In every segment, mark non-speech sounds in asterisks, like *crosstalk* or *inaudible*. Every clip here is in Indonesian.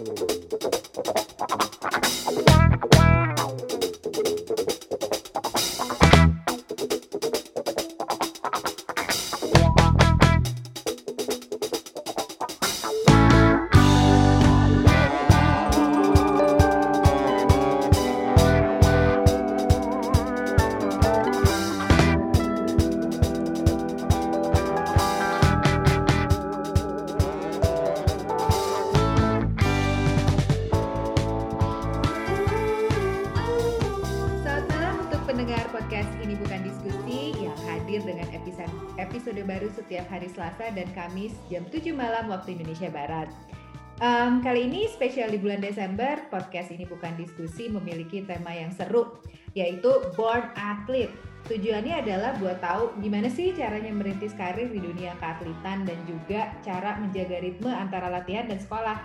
Hallelujah. Waktu Indonesia Barat. Em, kali ini spesial di bulan Desember, podcast Ini Bukan Diskusi memiliki tema yang seru, yaitu Born Athlete. Tujuannya adalah buat tahu gimana sih caranya merintis karir di dunia keatletan dan juga cara menjaga ritme antara latihan dan sekolah.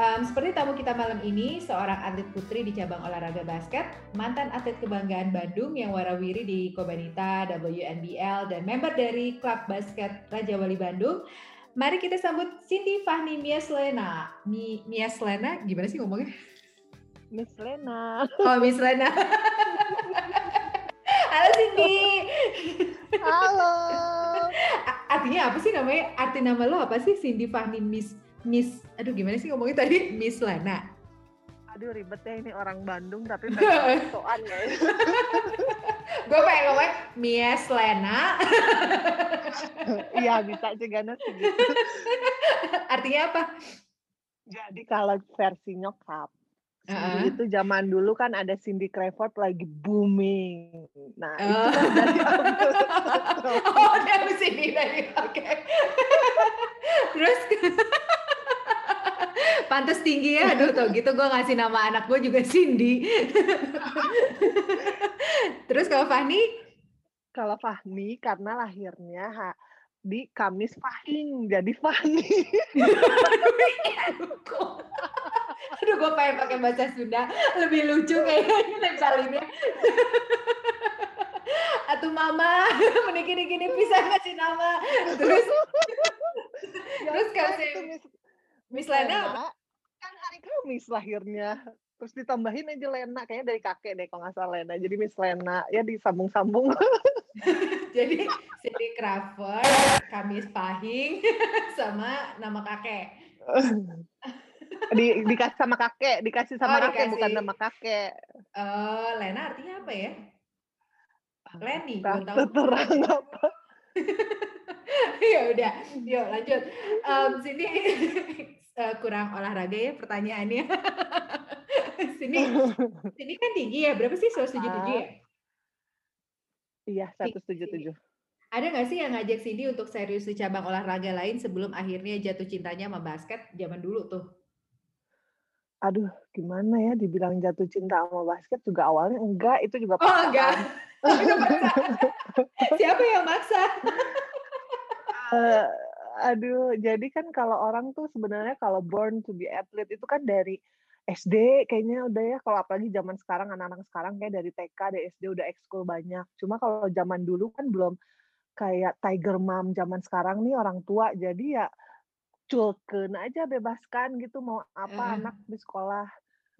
Um, seperti tamu kita malam ini, seorang atlet putri di cabang olahraga basket, mantan atlet kebanggaan Bandung yang warawiri di Kobanita, WNBL, dan member dari klub basket Raja Wali Bandung. Mari kita sambut Cindy Fahmi Mieslena. Mi, Mieslena, gimana sih ngomongnya? Miss Lena. Oh, Miss Lena. Halo Cindy. Halo. Artinya apa sih namanya? Arti nama lo apa sih? Cindy Fahmi Miss Miss. Aduh, gimana sih ngomongnya tadi? Miss Lena. Aduh ribet ya ini orang Bandung tapi *laughs* soan ya. *laughs* gue pengen ngomong Mies Lena *laughs* Iya bisa juga sih gitu. artinya apa Jadi kalau versi nyokap Heeh. Cindy itu zaman dulu kan ada Cindy Crawford lagi booming. Nah, itu Oh. kan dari oh dari sini tadi oke terus *laughs* pantas tinggi ya aduh tuh gitu gue ngasih nama anak gue juga Cindy. *laughs* Terus kalau Fahni kalau Fahmi karena lahirnya ha- di Kamis Fahing jadi Fahmi. *laughs* aduh gue pengen pakai bahasa Sunda. Lebih lucu kayaknya nempelinnya atau mama mending gini bisa ngasih nama. Terus? Terus Ya, kasih itu Miss, Lena Lena kan hari Kamis lahirnya. Terus ditambahin aja Lena kayaknya dari kakek deh kalau nggak salah Lena. Jadi Miss Lena ya disambung-sambung. *laughs* jadi Cindy Crawford Kamis Pahing *laughs* sama nama kakek *laughs* di dikasih sama kakek, dikasih sama Oh, kakek bukan dikasih. nama kakek. Eh, Lena artinya apa ya Lenny gue Tak tahu terang apa. ya udah yuk lanjut Em, sini eh, kurang olahraga ya pertanyaannya. *laughs* Sini *laughs* sini kan tinggi ya berapa sih 177 ya? Iya, 177. ada nggak sih yang ngajak Cindy untuk serius di cabang olahraga lain sebelum akhirnya jatuh cintanya sama basket zaman dulu tuh? Aduh, gimana ya dibilang jatuh cinta sama basket juga awalnya enggak, itu juga oh enggak. *laughs* maksa. siapa yang maksa? Eh, aduh, jadi kan kalau orang tuh sebenarnya kalau born to be athlete itu kan dari SD kayaknya udah ya kalau apalagi zaman sekarang anak-anak sekarang kayak dari TK dari SD udah ekskul banyak. Cuma kalau zaman dulu kan belum kayak Tiger Mom zaman sekarang nih orang tua jadi ya culken aja bebaskan gitu mau apa Eh. anak di sekolah.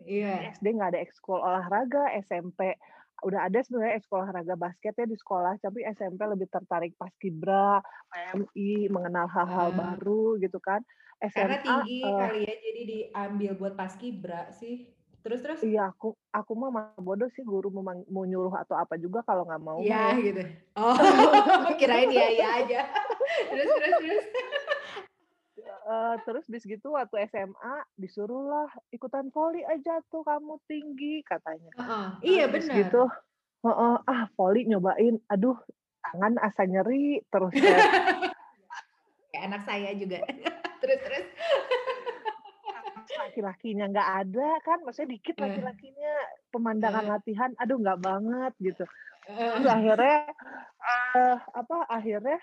iya SD nggak ada ekskul olahraga, SMP udah ada sebenarnya ekskul olahraga basketnya di sekolah, tapi SMP lebih tertarik pas kibra, PMI, mengenal hal-hal Ah. baru gitu kan. karena SMA, tinggi eh, kali ya jadi diambil buat paskibra sih terus terus iya aku aku mah bodoh sih guru mau, nyuruh atau apa juga kalau nggak mau. Iya ya. gitu. Oh, *laughs* kirain iya iya aja. Terus terus terus. Eh, terus bis gitu waktu SMA disuruhlah ikutan voli aja tuh kamu tinggi katanya. Heeh, Iya benar. gitu. "Heeh, ah voli nyobain, aduh tangan asa nyeri terus kayak *laughs* Kayak anak saya juga. *laughs* terus terus. laki-lakinya nggak ada kan maksudnya dikit Eh. laki-lakinya pemandangan Eh. latihan aduh nggak banget gitu terus akhirnya eh apa akhirnya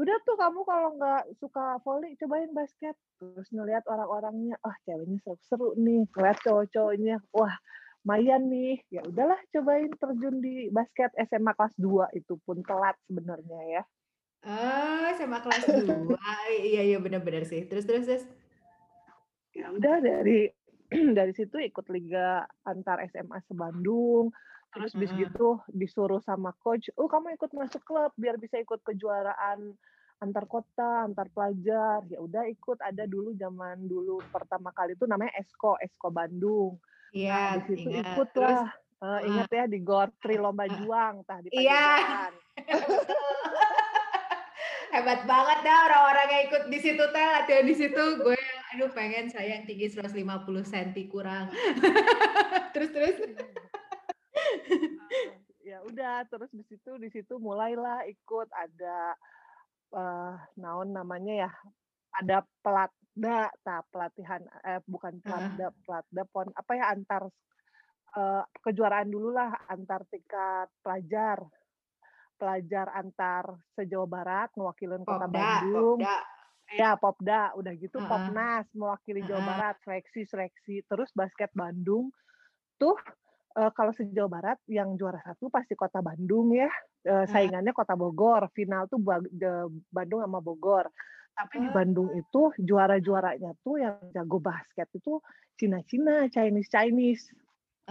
udah tuh kamu kalau nggak suka volley cobain basket terus ngelihat orang-orangnya ah ceweknya seru-seru nih ngeliat cowok-cowoknya wah lumayan nih ya udahlah cobain terjun di basket SMA kelas 2 itu pun telat sebenarnya ya Ah, sama kelas 2. Iya iya benar-benar sih. Terus terus terus. ya udah dari *clears throat* dari situ ikut liga antar SMA sebandung terus bis gitu disuruh sama coach oh kamu ikut masuk klub biar bisa ikut kejuaraan antar kota antar pelajar. Ya udah ikut ada dulu zaman dulu pertama kali itu namanya Esko Esko Bandung. Iya nah, di situ ikut lah uh, ingat ya di Gor *laughs* Tri Lomba Juang tah di Iya. *laughs* Hebat banget dah orang-orang yang ikut di situ teh latihan di situ. Gue aduh pengen saya yang tinggi 150 cm kurang. *laughs* terus terus *laughs* ya udah terus di situ di situ mulailah ikut ada uh, naon namanya ya ada pelatda tak pelatihan eh bukan pelatda pelatda pon apa ya antar uh, kejuaraan dulu lah antar tingkat pelajar pelajar antar se-Jawa Barat mewakilin Kota Popda, Bandung. Popda. Ya, Popda, udah gitu Uh-uh. Popnas mewakili Jawa Uh-uh. Barat, seleksi seleksi terus basket Bandung. Tuh eh, kalau se-Jawa Barat yang juara satu pasti Kota Bandung ya. Eh, saingannya Kota Bogor. Final tuh Bandung sama Bogor. Tapi di Oh. Bandung itu juara-juaranya tuh yang jago basket itu Cina-Cina, Chinese-Chinese.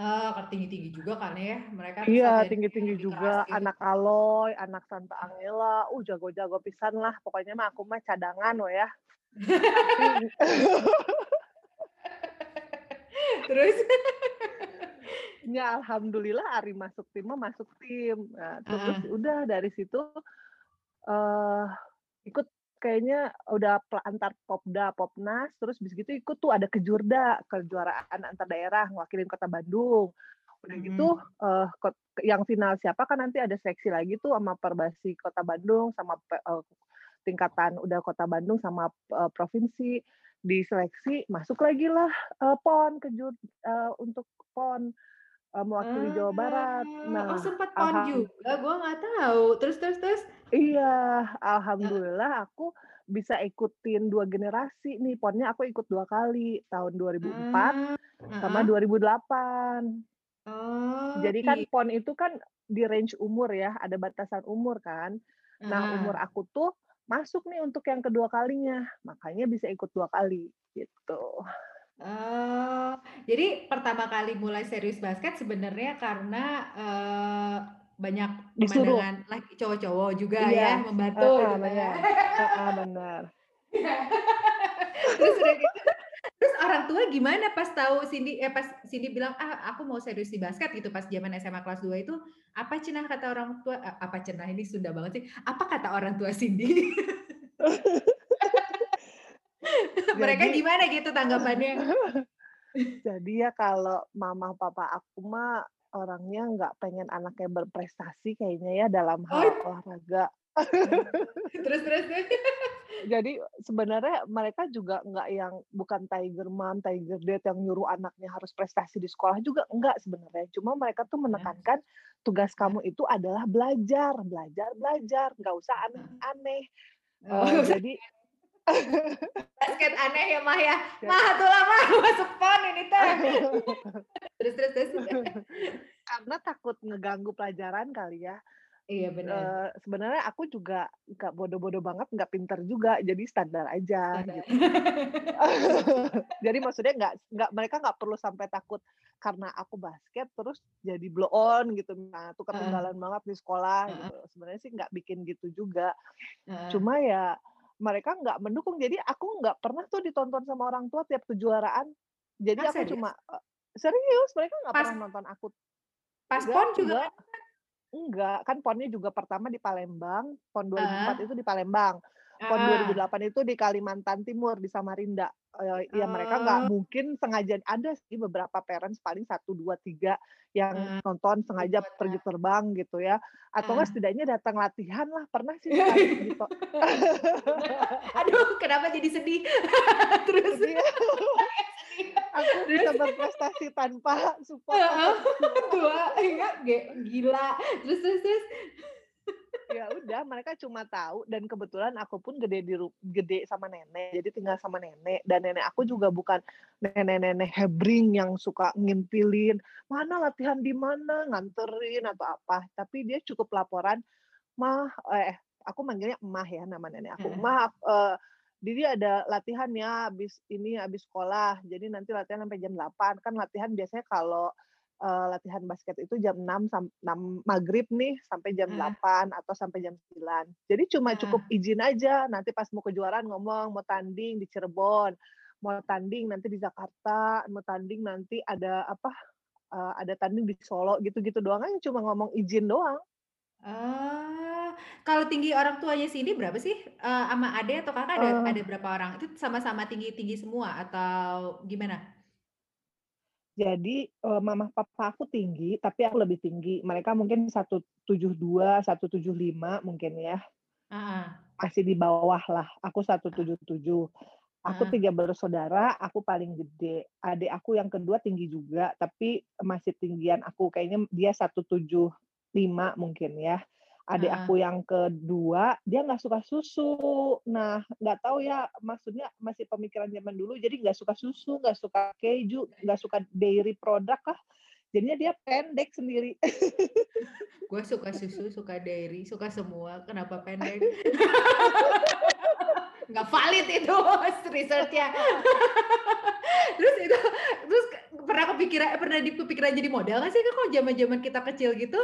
Oh, tinggi-tinggi juga kan ya mereka. Iya, tinggi-tinggi juga. gitu. Anak Aloy, anak Santa Angela, uh jago-jago pisan lah. Pokoknya mah aku mah cadangan loh ya. *laughs* Terus *laughs* ya alhamdulillah Ari masuk tim masuk tim. Nah, terus udah dari situ eh ikut kayaknya udah antar Popda, Popnas, terus bis gitu ikut tuh ada kejurda, kejuaraan antar daerah ngwakilin Kota Bandung. Udah Mhm. gitu eh kot- yang final siapa kan nanti ada seleksi lagi tuh sama Perbasi Kota Bandung sama eh, tingkatan udah Kota Bandung sama eh, provinsi diseleksi masuk lagi lah eh, PON kejur eh, untuk PON eh, mewakili Jawa Barat. Ah, Nah, oh sempat pon juga, gue nggak tahu. Terus terus terus. Iya, alhamdulillah aku bisa ikutin dua generasi nih. Ponnya aku ikut dua kali, tahun 2004 Ah, sama ah. 2008. Oh, Jadi kan gitu. pon itu kan di range umur ya, ada batasan umur kan. Nah, Ah. umur aku tuh masuk nih untuk yang kedua kalinya, makanya bisa ikut dua kali gitu. Oh, jadi pertama kali mulai serius basket sebenarnya karena eh, banyak Disuruh. pemandangan laki cowok-cowok juga Iya, ya membantu gitu ya. benar. Heeh, benar. *laughs* Terus udah gitu. Orang tua gimana pas tahu Cindy eh pas Cindy bilang ah aku mau serius di basket gitu pas zaman SMA kelas 2 itu apa cenah kata orang tua eh, apa cenah ini Sunda banget sih apa kata orang tua Cindy *laughs* mereka Jadi- gimana gitu tanggapannya *laughs* Jadi ya kalau mama papa aku mah orangnya nggak pengen anaknya berprestasi kayaknya ya dalam hal Oh. olahraga. terus terus terus. Jadi sebenarnya mereka juga nggak yang bukan tiger mom, tiger dad yang nyuruh anaknya harus prestasi di sekolah juga enggak sebenarnya. Cuma mereka tuh menekankan tugas kamu itu adalah belajar, belajar, belajar, nggak usah aneh-aneh. Oh, Eh, *laughs* jadi basket aneh ya Mah ya. Ya. Mah tuh lah Mah *laughs* masuk pon ini teh. *laughs* Terus terus terus. karena takut ngeganggu pelajaran kali ya. Iya benar. Eh, sebenarnya aku juga nggak bodoh-bodoh banget, nggak pinter juga, jadi standar aja. Standar. Gitu. *laughs* jadi maksudnya nggak nggak mereka nggak perlu sampai takut karena aku basket terus jadi blow on gitu. Nah, tuh ketinggalan banget di sekolah. Heeh. Gitu. Sebenarnya sih nggak bikin gitu juga. Heeh. Cuma ya mereka nggak mendukung. Jadi aku nggak pernah tuh ditonton sama orang tua tiap kejuaraan. Jadi Ah, aku serius? cuma eh, serius mereka nggak pernah nonton aku Pas Enggak, pon juga enggak. Kan ponnya juga pertama di Palembang, pon 2004 itu di Palembang. Pon Ah. 2008 itu di Kalimantan Timur di Samarinda. Eh, ya mereka nggak Oh. mungkin sengaja ada sih beberapa parents paling satu dua tiga yang Ah. nonton sengaja Ikut, pergi terbang gitu ya. Atau Ah. nggak setidaknya datang latihan lah pernah sih *laughs* gitu. Aduh, kenapa jadi sedih? *laughs* Terus *laughs* aku bisa berprestasi tanpa support. *laughs* Tua, iya, ge- gila. Terus terus terus. ya udah mereka cuma tahu dan kebetulan aku pun gede di gede sama nenek jadi tinggal sama nenek dan nenek aku juga bukan nenek-nenek hebring yang suka ngimpilin mana latihan di mana nganterin atau apa tapi dia cukup laporan mah eh aku manggilnya emah ya nama nenek aku Heeh. mah eh, jadi ada latihan ya habis ini habis sekolah. Jadi nanti latihan sampai jam 8. Kan latihan biasanya kalau uh, latihan basket itu jam 6 sampai 6 maghrib nih sampai jam uh. 8 atau sampai jam 9. Jadi cuma uh. cukup izin aja nanti pas mau kejuaraan ngomong mau tanding di Cirebon, mau tanding nanti di Jakarta, mau tanding nanti ada apa uh, ada tanding di Solo gitu-gitu doang aja cuma ngomong izin doang. Ah, kalau tinggi orang tuanya Cindy berapa sih? Uh, sama ade atau kakak ada uh, ada berapa orang? Itu sama-sama tinggi-tinggi semua atau gimana? Jadi uh, mama papa aku tinggi, tapi aku lebih tinggi. Mereka mungkin 172, 175 mungkin ya. Uh-huh. Masih di bawah lah. Aku 177. Aku uh-huh. tiga bersaudara, aku paling gede. Adik aku yang kedua tinggi juga, tapi masih tinggian aku. Kayaknya dia 175 mungkin ya. Adik aku yang kedua dia nggak suka susu. Nah nggak tahu ya maksudnya masih pemikiran zaman dulu jadi nggak suka susu nggak suka keju nggak suka dairy produk lah. Jadinya dia pendek sendiri. Gue suka susu suka dairy suka semua. Kenapa pendek *laughs* nggak valid itu *laughs* researchnya. *laughs* Terus itu terus pernah kepikiran pernah di kepikiran jadi model nggak sih kok zaman zaman kita kecil gitu?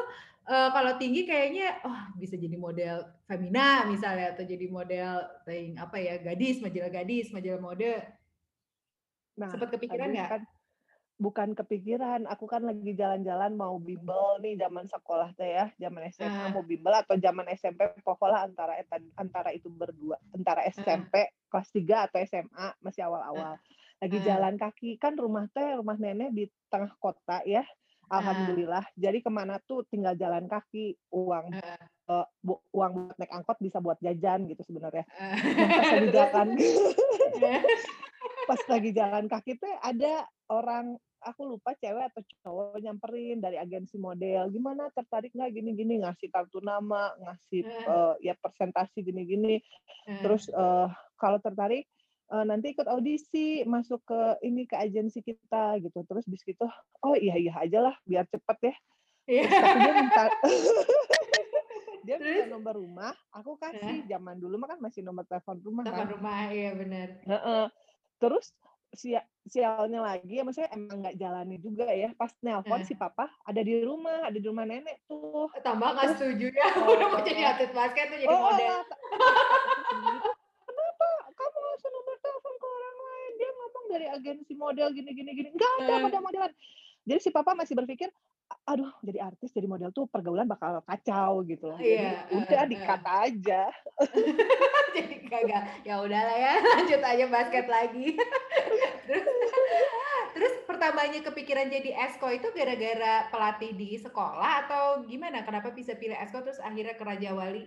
Uh, kalau tinggi kayaknya oh bisa jadi model femina misalnya atau jadi model thing apa ya gadis majalah gadis majalah mode. Nah sempat kepikiran nggak? kan bukan kepikiran aku kan lagi jalan-jalan mau bimbel nih zaman sekolah teh ya zaman SMA uh. mau bimbel atau zaman SMP pokoknya antara antara itu berdua antara SMP uh. kelas 3 atau SMA masih awal-awal lagi uh. jalan kaki kan rumah teh rumah nenek di tengah kota ya alhamdulillah uh. jadi ke mana tuh tinggal jalan kaki uang uh. Uh, uang buat naik angkot bisa buat jajan gitu sebenarnya uh. pas lagi jalan *laughs* *laughs* pas lagi jalan kaki teh ada orang aku lupa cewek atau cowok nyamperin dari agensi model gimana tertarik nggak gini-gini ngasih kartu nama ngasih uh, ya presentasi gini-gini uh. terus uh, kalau tertarik uh, nanti ikut audisi masuk ke ini ke agensi kita gitu terus bis gitu oh iya iya aja lah biar cepet ya yeah. terus dia minta *laughs* dia minta nomor rumah aku kasih uh. zaman dulu mah kan masih nomor telepon rumah telepon kan? rumah iya benar uh -uh. terus sialnya lagi ya maksudnya emang nggak jalani juga ya pas nelpon uh. si papa ada di rumah ada di rumah nenek tuh tambah nggak setuju ya oh, udah mau jadi atlet basket tuh jadi oh, model *laughs* kenapa kamu langsung nomor telepon ke orang lain dia ngomong dari agensi model gini gini gini nggak ada uh. model modelan jadi si papa masih berpikir aduh jadi artis jadi model tuh pergaulan bakal kacau gitu loh. Yeah, jadi udah uh, dikata uh. aja. *laughs* jadi kagak ya udahlah ya *laughs* lanjut aja basket lagi. Pertamanya kepikiran jadi esko itu gara-gara pelatih di sekolah atau gimana? Kenapa bisa pilih esko terus akhirnya ke Raja Wali?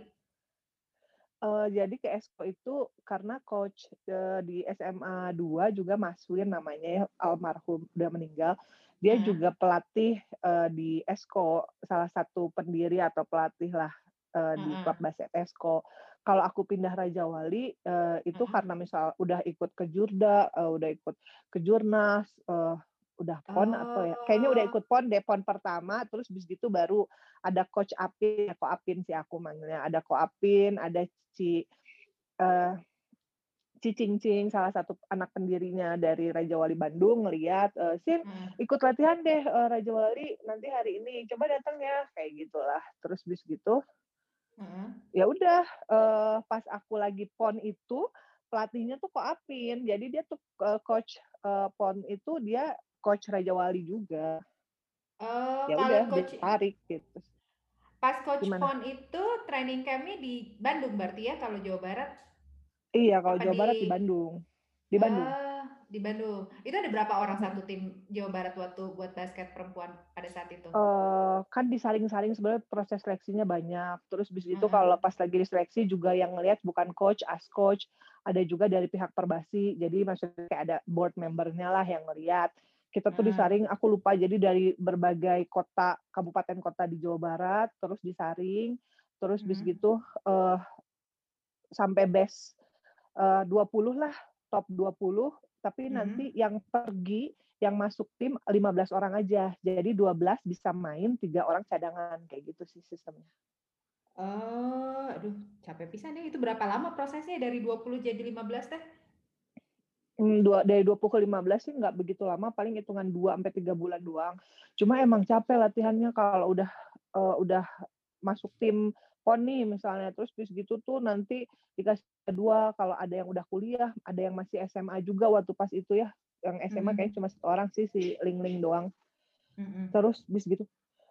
Uh, jadi ke Esko itu karena coach uh, di SMA 2 juga Maswin namanya ya almarhum udah meninggal dia hmm. juga pelatih uh, di Esko, salah satu pendiri atau pelatih lah uh, hmm. di klub basket Esko. Kalau aku pindah Raja Wali uh, itu hmm. karena misal udah ikut ke Jurda, uh, udah ikut ke Jurnas, uh, udah pon oh. atau ya kayaknya udah ikut pon deh pon pertama terus bis gitu baru ada coach Apin, ko Apin sih aku manggilnya, ada ko Apin, ada si uh, Cicing Cing salah satu anak pendirinya dari Raja Wali Bandung ngeliat uh, Sin hmm. ikut latihan deh uh, Raja Wali nanti hari ini coba datang ya kayak gitulah terus bis gitu hmm. ya udah uh, pas aku lagi pon itu pelatihnya tuh kok Apin jadi dia tuh uh, coach uh, pon itu dia coach Raja Wali juga oh, ya udah coach... tarik gitu pas coach Gimana? pon itu training campnya di Bandung berarti ya kalau Jawa Barat Iya, kalau Jawa Barat di Bandung. Di Bandung. Uh, di Bandung. Itu ada berapa orang satu tim Jawa Barat waktu buat basket perempuan pada saat itu? Uh, kan disaling-saling sebenarnya proses seleksinya banyak. Terus bis itu hmm. kalau pas lagi diseleksi juga yang ngelihat bukan coach, as coach, ada juga dari pihak perbasi. Jadi maksudnya kayak ada board membernya lah yang ngelihat. Kita tuh hmm. disaring, aku lupa jadi dari berbagai kota, kabupaten kota di Jawa Barat, terus disaring, terus bis hmm. gitu uh, sampai best uh, 20 lah, top 20, tapi hmm. nanti yang pergi, yang masuk tim 15 orang aja. Jadi 12 bisa main, tiga orang cadangan kayak gitu sih sistemnya. Oh, aduh capek pisan ya. Itu berapa lama prosesnya dari 20 jadi 15 teh? Mmm, dua dari 20 ke 15 sih nggak begitu lama, paling hitungan 2 sampai 3 bulan doang. Cuma emang capek latihannya kalau udah, eee, udah masuk tim PON nih misalnya, terus bis gitu tuh nanti dikasih kedua kalau ada yang udah kuliah, ada yang masih SMA juga waktu pas itu ya, yang SMA kayaknya Mhm. cuma 1 orang sih, si Ling-Ling doang. Mhm. Terus bis gitu,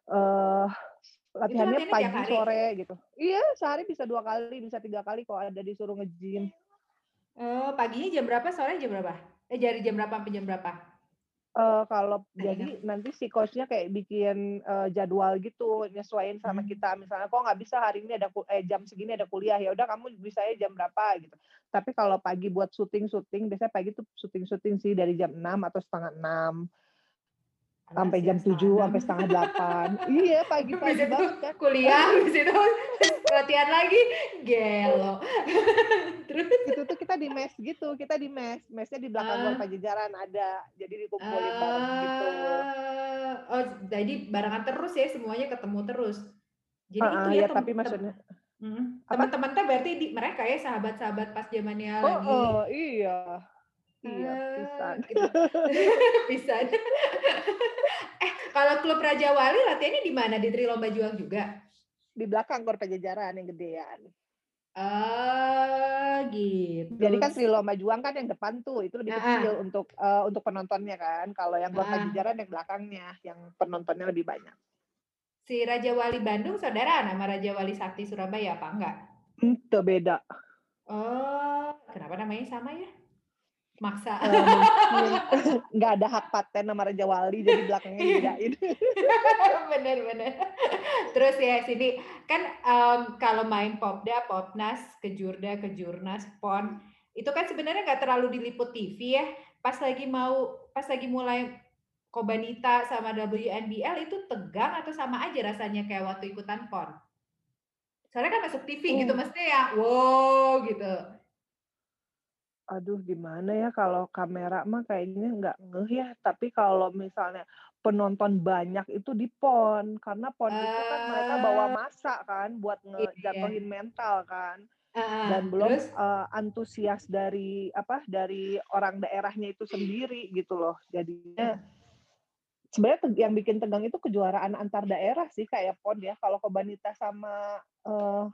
Itu latihannya pagi, sore gitu. Iya, sehari bisa 2 kali, bisa 3 kali kalau ada disuruh nge-gym. Oh, paginya jam berapa, sorenya jam berapa? Eh, dari jam berapa sampai jam berapa? Eee, kalau ingat. jadi nanti si coach-nya kayak bikin, eee, jadwal gitu, nyesuaiin sama Mmm. kita. Misalnya, "Kok nggak bisa hari ini ada eh, jam segini ada kuliah, ya udah kamu bisanya jam berapa?" Gitu. Tapi kalau pagi buat syuting-syuting, biasanya pagi tuh syuting-syuting sih dari jam 6 atau 5.30 Alah, sampai jam siang 7, 5.30. sampai 7.30. *laughs* Iya, Habis pagi-pagi itu banget kan. kuliah, habis itu latihan lagi, gelo. *laughs* Terus? Itu tuh kita di mes gitu, kita di mes, mesnya di belakang Gor Ah. Pajajaran ada, jadi dikumpulin bareng gitu. Oh. Oh, jadi barengan terus ya, semuanya ketemu terus. Jadi itu Heeh, ya ya tem tapi maksudnya apa? teman-teman teh berarti di mereka ya sahabat-sahabat pas zamannya lagi Heeh, iya. Iya, pisan. gitu. Pisan. Eh, kalau klub Raja Wali latihannya di mana? Di Trilomba Juang juga? Di belakang Gor Pajajaran yang gedean. Oh, Jadi gitu. kan Trilomba Juang kan yang depan tuh, itu lebih kecil untuk, eee, untuk penontonnya kan. Kalau yang Gor Heeh. Pajajaran yang belakangnya, yang penontonnya lebih banyak. Si Raja Wali Bandung saudaraan sama Raja Wali Sakti Surabaya apa enggak? Teu beda. Oh, kenapa namanya sama ya? Maksa. Eee, mungkin nggak ada hak paten sama Raja Wali, jadi belakangnya dibedain. *laughs* Bener bener. Terus ya sini, kan, mmm, kalau main Popda, Popnas, Kejurda, Kejurnas, PON, itu kan sebenarnya nggak terlalu diliput TV ya. Pas lagi mau pas lagi mulai Khobanita sama WNBL itu tegang atau sama aja rasanya kayak waktu ikutan PON? Soalnya kan masuk TV gitu, Uh. maksudnya yang wow gitu. Aduh gimana ya, kalau kamera mah kayaknya nggak ngeh ya, tapi kalau misalnya penonton banyak itu di PON, karena PON itu kan mereka bawa Eee. massa kan buat Iya. ngejatuhin mental kan. Heeh, Dan belum, terus? eee, antusias dari apa, dari orang daerahnya itu sendiri gitu loh. Jadinya sebenarnya yang bikin tegang itu kejuaraan antar daerah sih kayak PON ya. Kalau Khobanita sama, eee,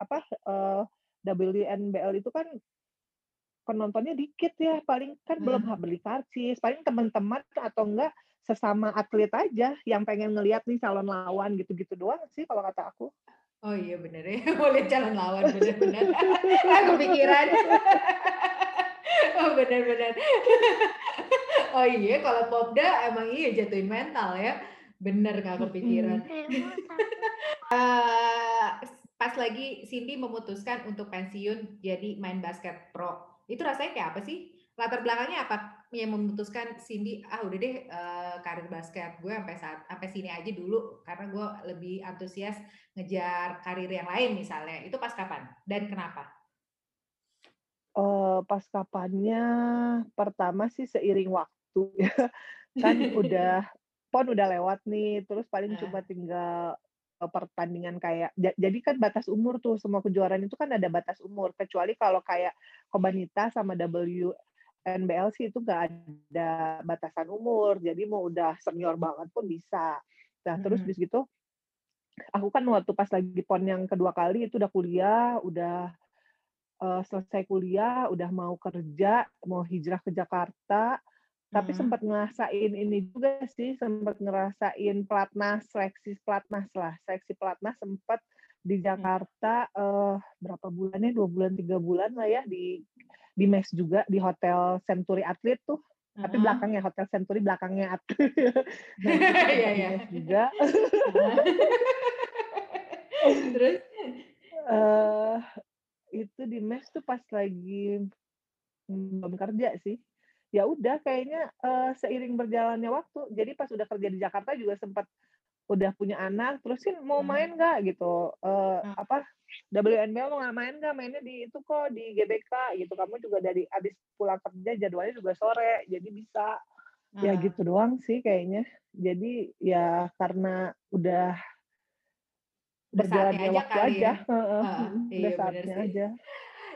apa, eee, WNBL itu kan penontonnya dikit ya, paling kan belum ha Heeh. beli karcis, paling teman-teman atau enggak sesama atlet aja yang pengen ngelihat nih calon lawan gitu-gitu doang sih kalau kata aku. Oh iya bener ya, *laughs* lihat calon lawan, bener bener. *laughs* Nggak kepikiran. *laughs* Oh bener bener. Oh iya, kalau Popda emang iya jatuhin mental ya, bener nggak kepikiran. Eee, s pas lagi Cindy memutuskan untuk pensiun jadi main basket pro, itu rasanya kayak apa sih? Latar belakangnya apa yang memutuskan Cindy, "Ah udah deh, eee, karir basket gue sampai saat sampai sini aja dulu, karena gue lebih antusias ngejar karir yang lain," misalnya. Itu pas kapan dan kenapa? Eee, pas kapannya, pertama sih seiring waktu ya, *laughs* kan udah PON udah lewat nih, terus paling cuma Heeh. tinggal, pertandingan kayak ja jadi kan batas umur tuh, semua kejuaraan itu kan ada batas umur, kecuali kalau kayak Khobanita sama WNBL sih itu nggak ada batasan umur, jadi mau udah senior banget pun bisa. Nah terus Mhm. habis gitu, aku kan waktu pas lagi PON yang kedua kali itu udah kuliah, udah, eee, selesai kuliah, udah mau kerja, mau hijrah ke Jakarta, tapi Mhm. sempet ngerasain ini juga sih, sempet ngerasain pelatnas, seleksi pelatnas-lah, seleksi pelatnas sempet di Mhm. Jakarta, eee, berapa bulan ya, 2 bulan, 3 bulan lah ya, di di mes juga, di hotel Century Athlete tuh, tapi Heeh. belakangnya, hotel Century belakangnya Athlete. Nah mes juga. *laughs* Terus? Eee, itu di mes tuh pas lagi, belum kerja sih. Ya udah kayaknya, eee, seiring berjalannya waktu, jadi pas udah kerja di Jakarta juga sempet udah punya anak, terus kan, "Mau Mhm. main nggak?" Gitu, eee, Mmm. apa, "WNBL mau nggak main nggak? Mainnya di itu kok, di GBK," gitu, "kamu juga dari habis pulang kerja jadwalnya juga sore, jadi bisa." Ya Heeh. gitu doang sih kayaknya. Jadi ya karena udah berjalannya aja waktu kali aja. ya. Mhm, iya udah saatnya sih. aja.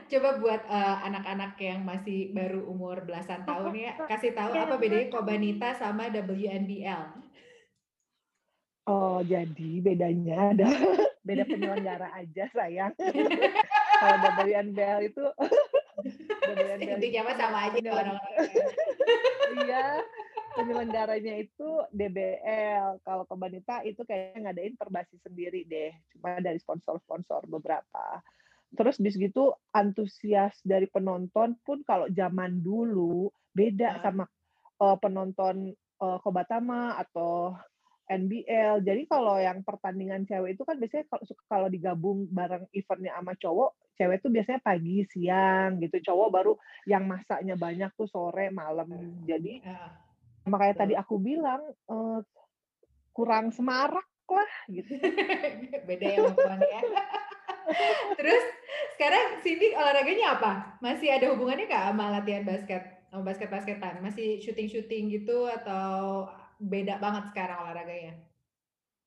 Coba buat uh, anak-anak yang masih baru umur belasan tahun ya, kasih tahu apa bedanya Kobanita sama WNBL. Oh, jadi bedanya ada *laughs* beda penyelenggara aja sayang. *laughs* Kalau WNBL itu *laughs* WNBL Intinya mah sama aja orang-orang. Iya, penyelenggaranya itu DBL. Kalau Kobanita itu kayaknya ngadain perbasi sendiri deh, cuma dari sponsor-sponsor beberapa. Terus bis gitu antusias dari penonton pun kalau zaman dulu beda Ah. sama eh, penonton eh, Kobatama atau NBL. Jadi kalau yang pertandingan cewek itu kan biasanya kalau kalau digabung bareng eventnya sama cowok, cewek tuh biasanya pagi, siang gitu. Cowok baru yang masaknya banyak tuh sore, malam. Jadi Ah. makanya Betul. tadi aku bilang eh, kurang semarak lah gitu. *laughs* Beda ya ya. *laughs* Terus sekarang Cindy olahraganya apa? Masih ada hubungannya nggak sama latihan basket? Sama basket-basketan? Masih syuting-syuting gitu atau beda banget sekarang olahraganya?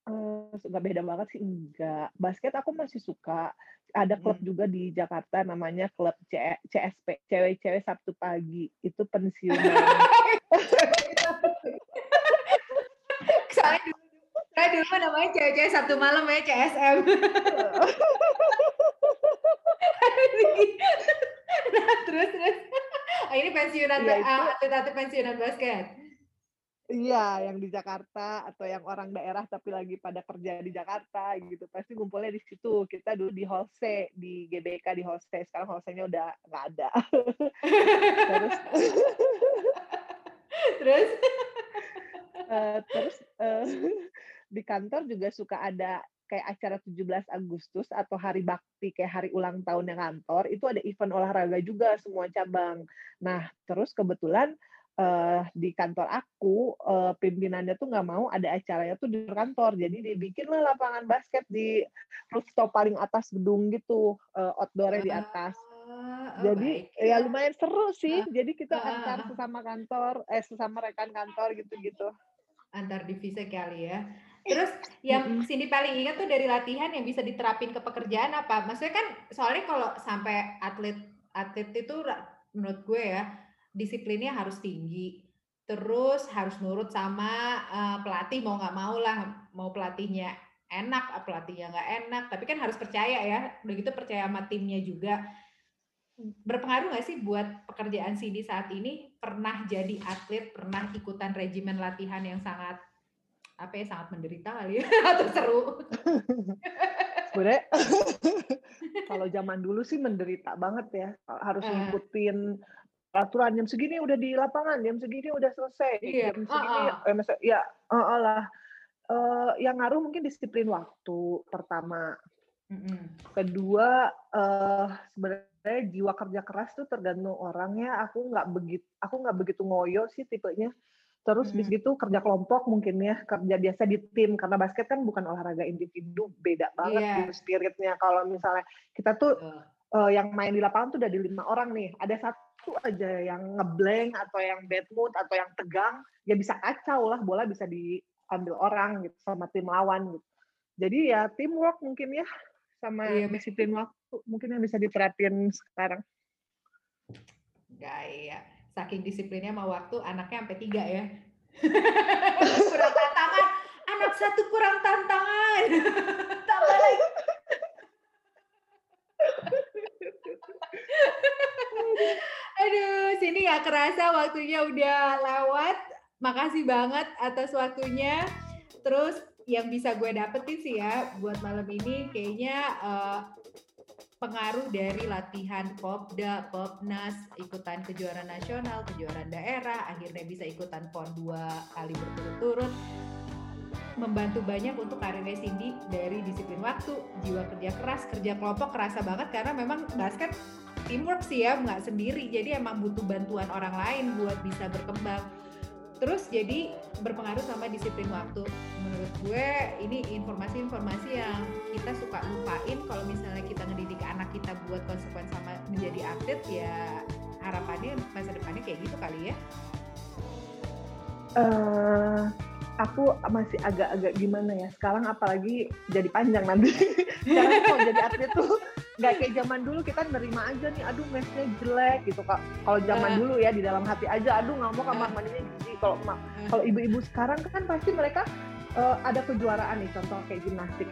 Eh, nggak beda banget sih enggak. Basket aku masih suka. Ada klub Mm. juga di Jakarta namanya klub C- CSP, cewek-cewek Sabtu pagi. Itu pensiunan. *laughs* *laughs* Soalnya dulu, saya dulu namanya cewek-cewek Sabtu malam ya CSM. nah, terus terus. Ah, ini pensiunan itu- atlet-atlet pensiunan basket. Iya, yang di Jakarta atau yang orang daerah tapi lagi pada kerja di Jakarta gitu. Pasti ngumpulnya di situ. Kita dulu di Hall C, di GBK di Hall C. Sekarang Hall C-nya udah nggak ada. terus *laughs* Terus eh, terus eh, di kantor juga suka ada kayak acara 17 Agustus atau hari bakti kayak hari ulang tahunnya kantor itu ada event olahraga juga semua cabang. Nah terus kebetulan eh, di kantor aku eh, pimpinannya tuh nggak mau ada acaranya tuh di kantor jadi dibikinlah lapangan basket di rooftop paling atas gedung gitu eh, outdoornya di atas. Oh, Jadi baik. ya lumayan seru sih. Jadi kita ah, antar sesama kantor, eh sesama rekan kantor gitu-gitu. antar divisi kali ya. Terus yang. Cindy paling ingat tuh dari latihan yang bisa diterapin ke pekerjaan apa? Maksudnya kan soalnya kalau sampai atlet atlet itu menurut gue ya disiplinnya harus tinggi. Terus harus nurut sama eh, pelatih mau nggak mau lah, mau pelatihnya enak, pelatihnya nggak enak, tapi kan harus percaya ya. Udah gitu percaya sama timnya juga. Berpengaruh nggak sih buat pekerjaan Cindy saat ini? Pernah jadi atlet, pernah ikutan regimen latihan yang sangat apa ya sangat menderita kali ya *laughs* atau seru? *laughs* Sebenarnya *laughs* kalau zaman dulu sih menderita banget ya. Harus Eh. ngikutin peraturan jam segini udah di lapangan, jam segini udah selesai, Iya, jam segini heeh. eh, masa- ya heeh lah. Eh, yang ngaruh mungkin disiplin waktu pertama. Mm-mm. Kedua eh, sebenarnya jiwa kerja keras tuh tergantung orangnya. Aku nggak begitu aku nggak begitu ngoyo sih tipenya. Terus bis Mhm. gitu kerja kelompok mungkin ya, kerja biasa di tim karena basket kan bukan olahraga individu, beda banget Iya. gitu spiritnya. Kalau misalnya kita tuh Betul. eh, yang main di lapangan tuh udah di lima orang nih, ada satu aja yang ngeblank atau yang bad mood atau yang tegang, ya bisa kacau lah, bola bisa diambil orang gitu sama tim lawan gitu. Jadi ya teamwork mungkin ya sama Iya, disiplin waktu mungkin yang bisa diterapin sekarang. Nggak, iya. Saking disiplinnya sama waktu, anaknya sampai tiga ya. *laughs* kurang tantangan. Anak satu kurang tantangan. Tambah lagi. *laughs* Aduh, sini nggak kerasa waktunya udah lewat. Makasih banget atas waktunya. Terus yang bisa gue dapetin sih ya buat malam ini kayaknya eh, pengaruh dari latihan Popda, Popnas, ikutan kejuaraan nasional, kejuaraan daerah, akhirnya bisa ikutan PON dua kali berturut-turut, membantu banyak untuk karirnya Cindy dari disiplin waktu, jiwa kerja keras, kerja kelompok kerasa banget karena memang basket teamwork sih ya, nggak sendiri, jadi emang butuh bantuan orang lain buat bisa berkembang. Terus jadi berpengaruh sama disiplin waktu. Menurut gue ini informasi-informasi yang kita suka lupain kalau misalnya kita ngedidik anak kita buat konsekuen sama menjadi atlet ya harapannya masa depannya kayak gitu kali ya. Eh, aku masih agak-agak gimana ya sekarang apalagi jadi panjang nanti *laughs* sekarang kalau jadi atlet tuh nggak kayak zaman dulu kita nerima aja nih aduh matchnya jelek gitu kak kalau zaman uh. dulu ya di dalam hati aja aduh nggak mau kamar mandinya jadi kalau uh. kalau ibu-ibu sekarang kan pasti mereka uh, ada kejuaraan nih contoh kayak gimnastik.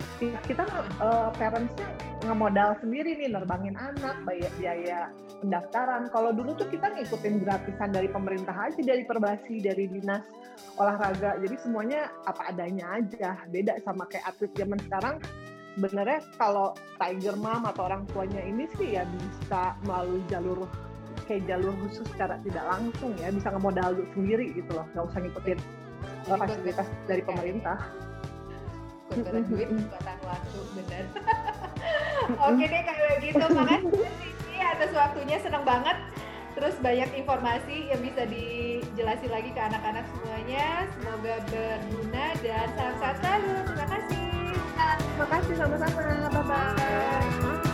Kita uh, parentsnya ngemodal sendiri nih nerbangin anak bayar biaya pendaftaran. Kalau dulu tuh kita ngikutin gratisan dari pemerintah aja dari perbasi dari dinas olahraga. Jadi semuanya apa adanya aja. Beda sama kayak atlet zaman sekarang. Sebenarnya kalau Tiger Mom atau orang tuanya ini sih ya bisa melalui jalur kayak jalur khusus secara tidak langsung ya bisa ngemodal sendiri gitu loh nggak usah ngikutin Jadi fasilitas dari pemerintah. Kuturan duit kekuatan waktu benar oke deh kalau gitu. Makasih ini atas waktunya senang banget. Terus banyak informasi yang bisa dijelasin lagi ke anak-anak semuanya. Semoga berguna dan salam sehat selalu. Terima kasih. Terima kasih sama-sama. Bye bye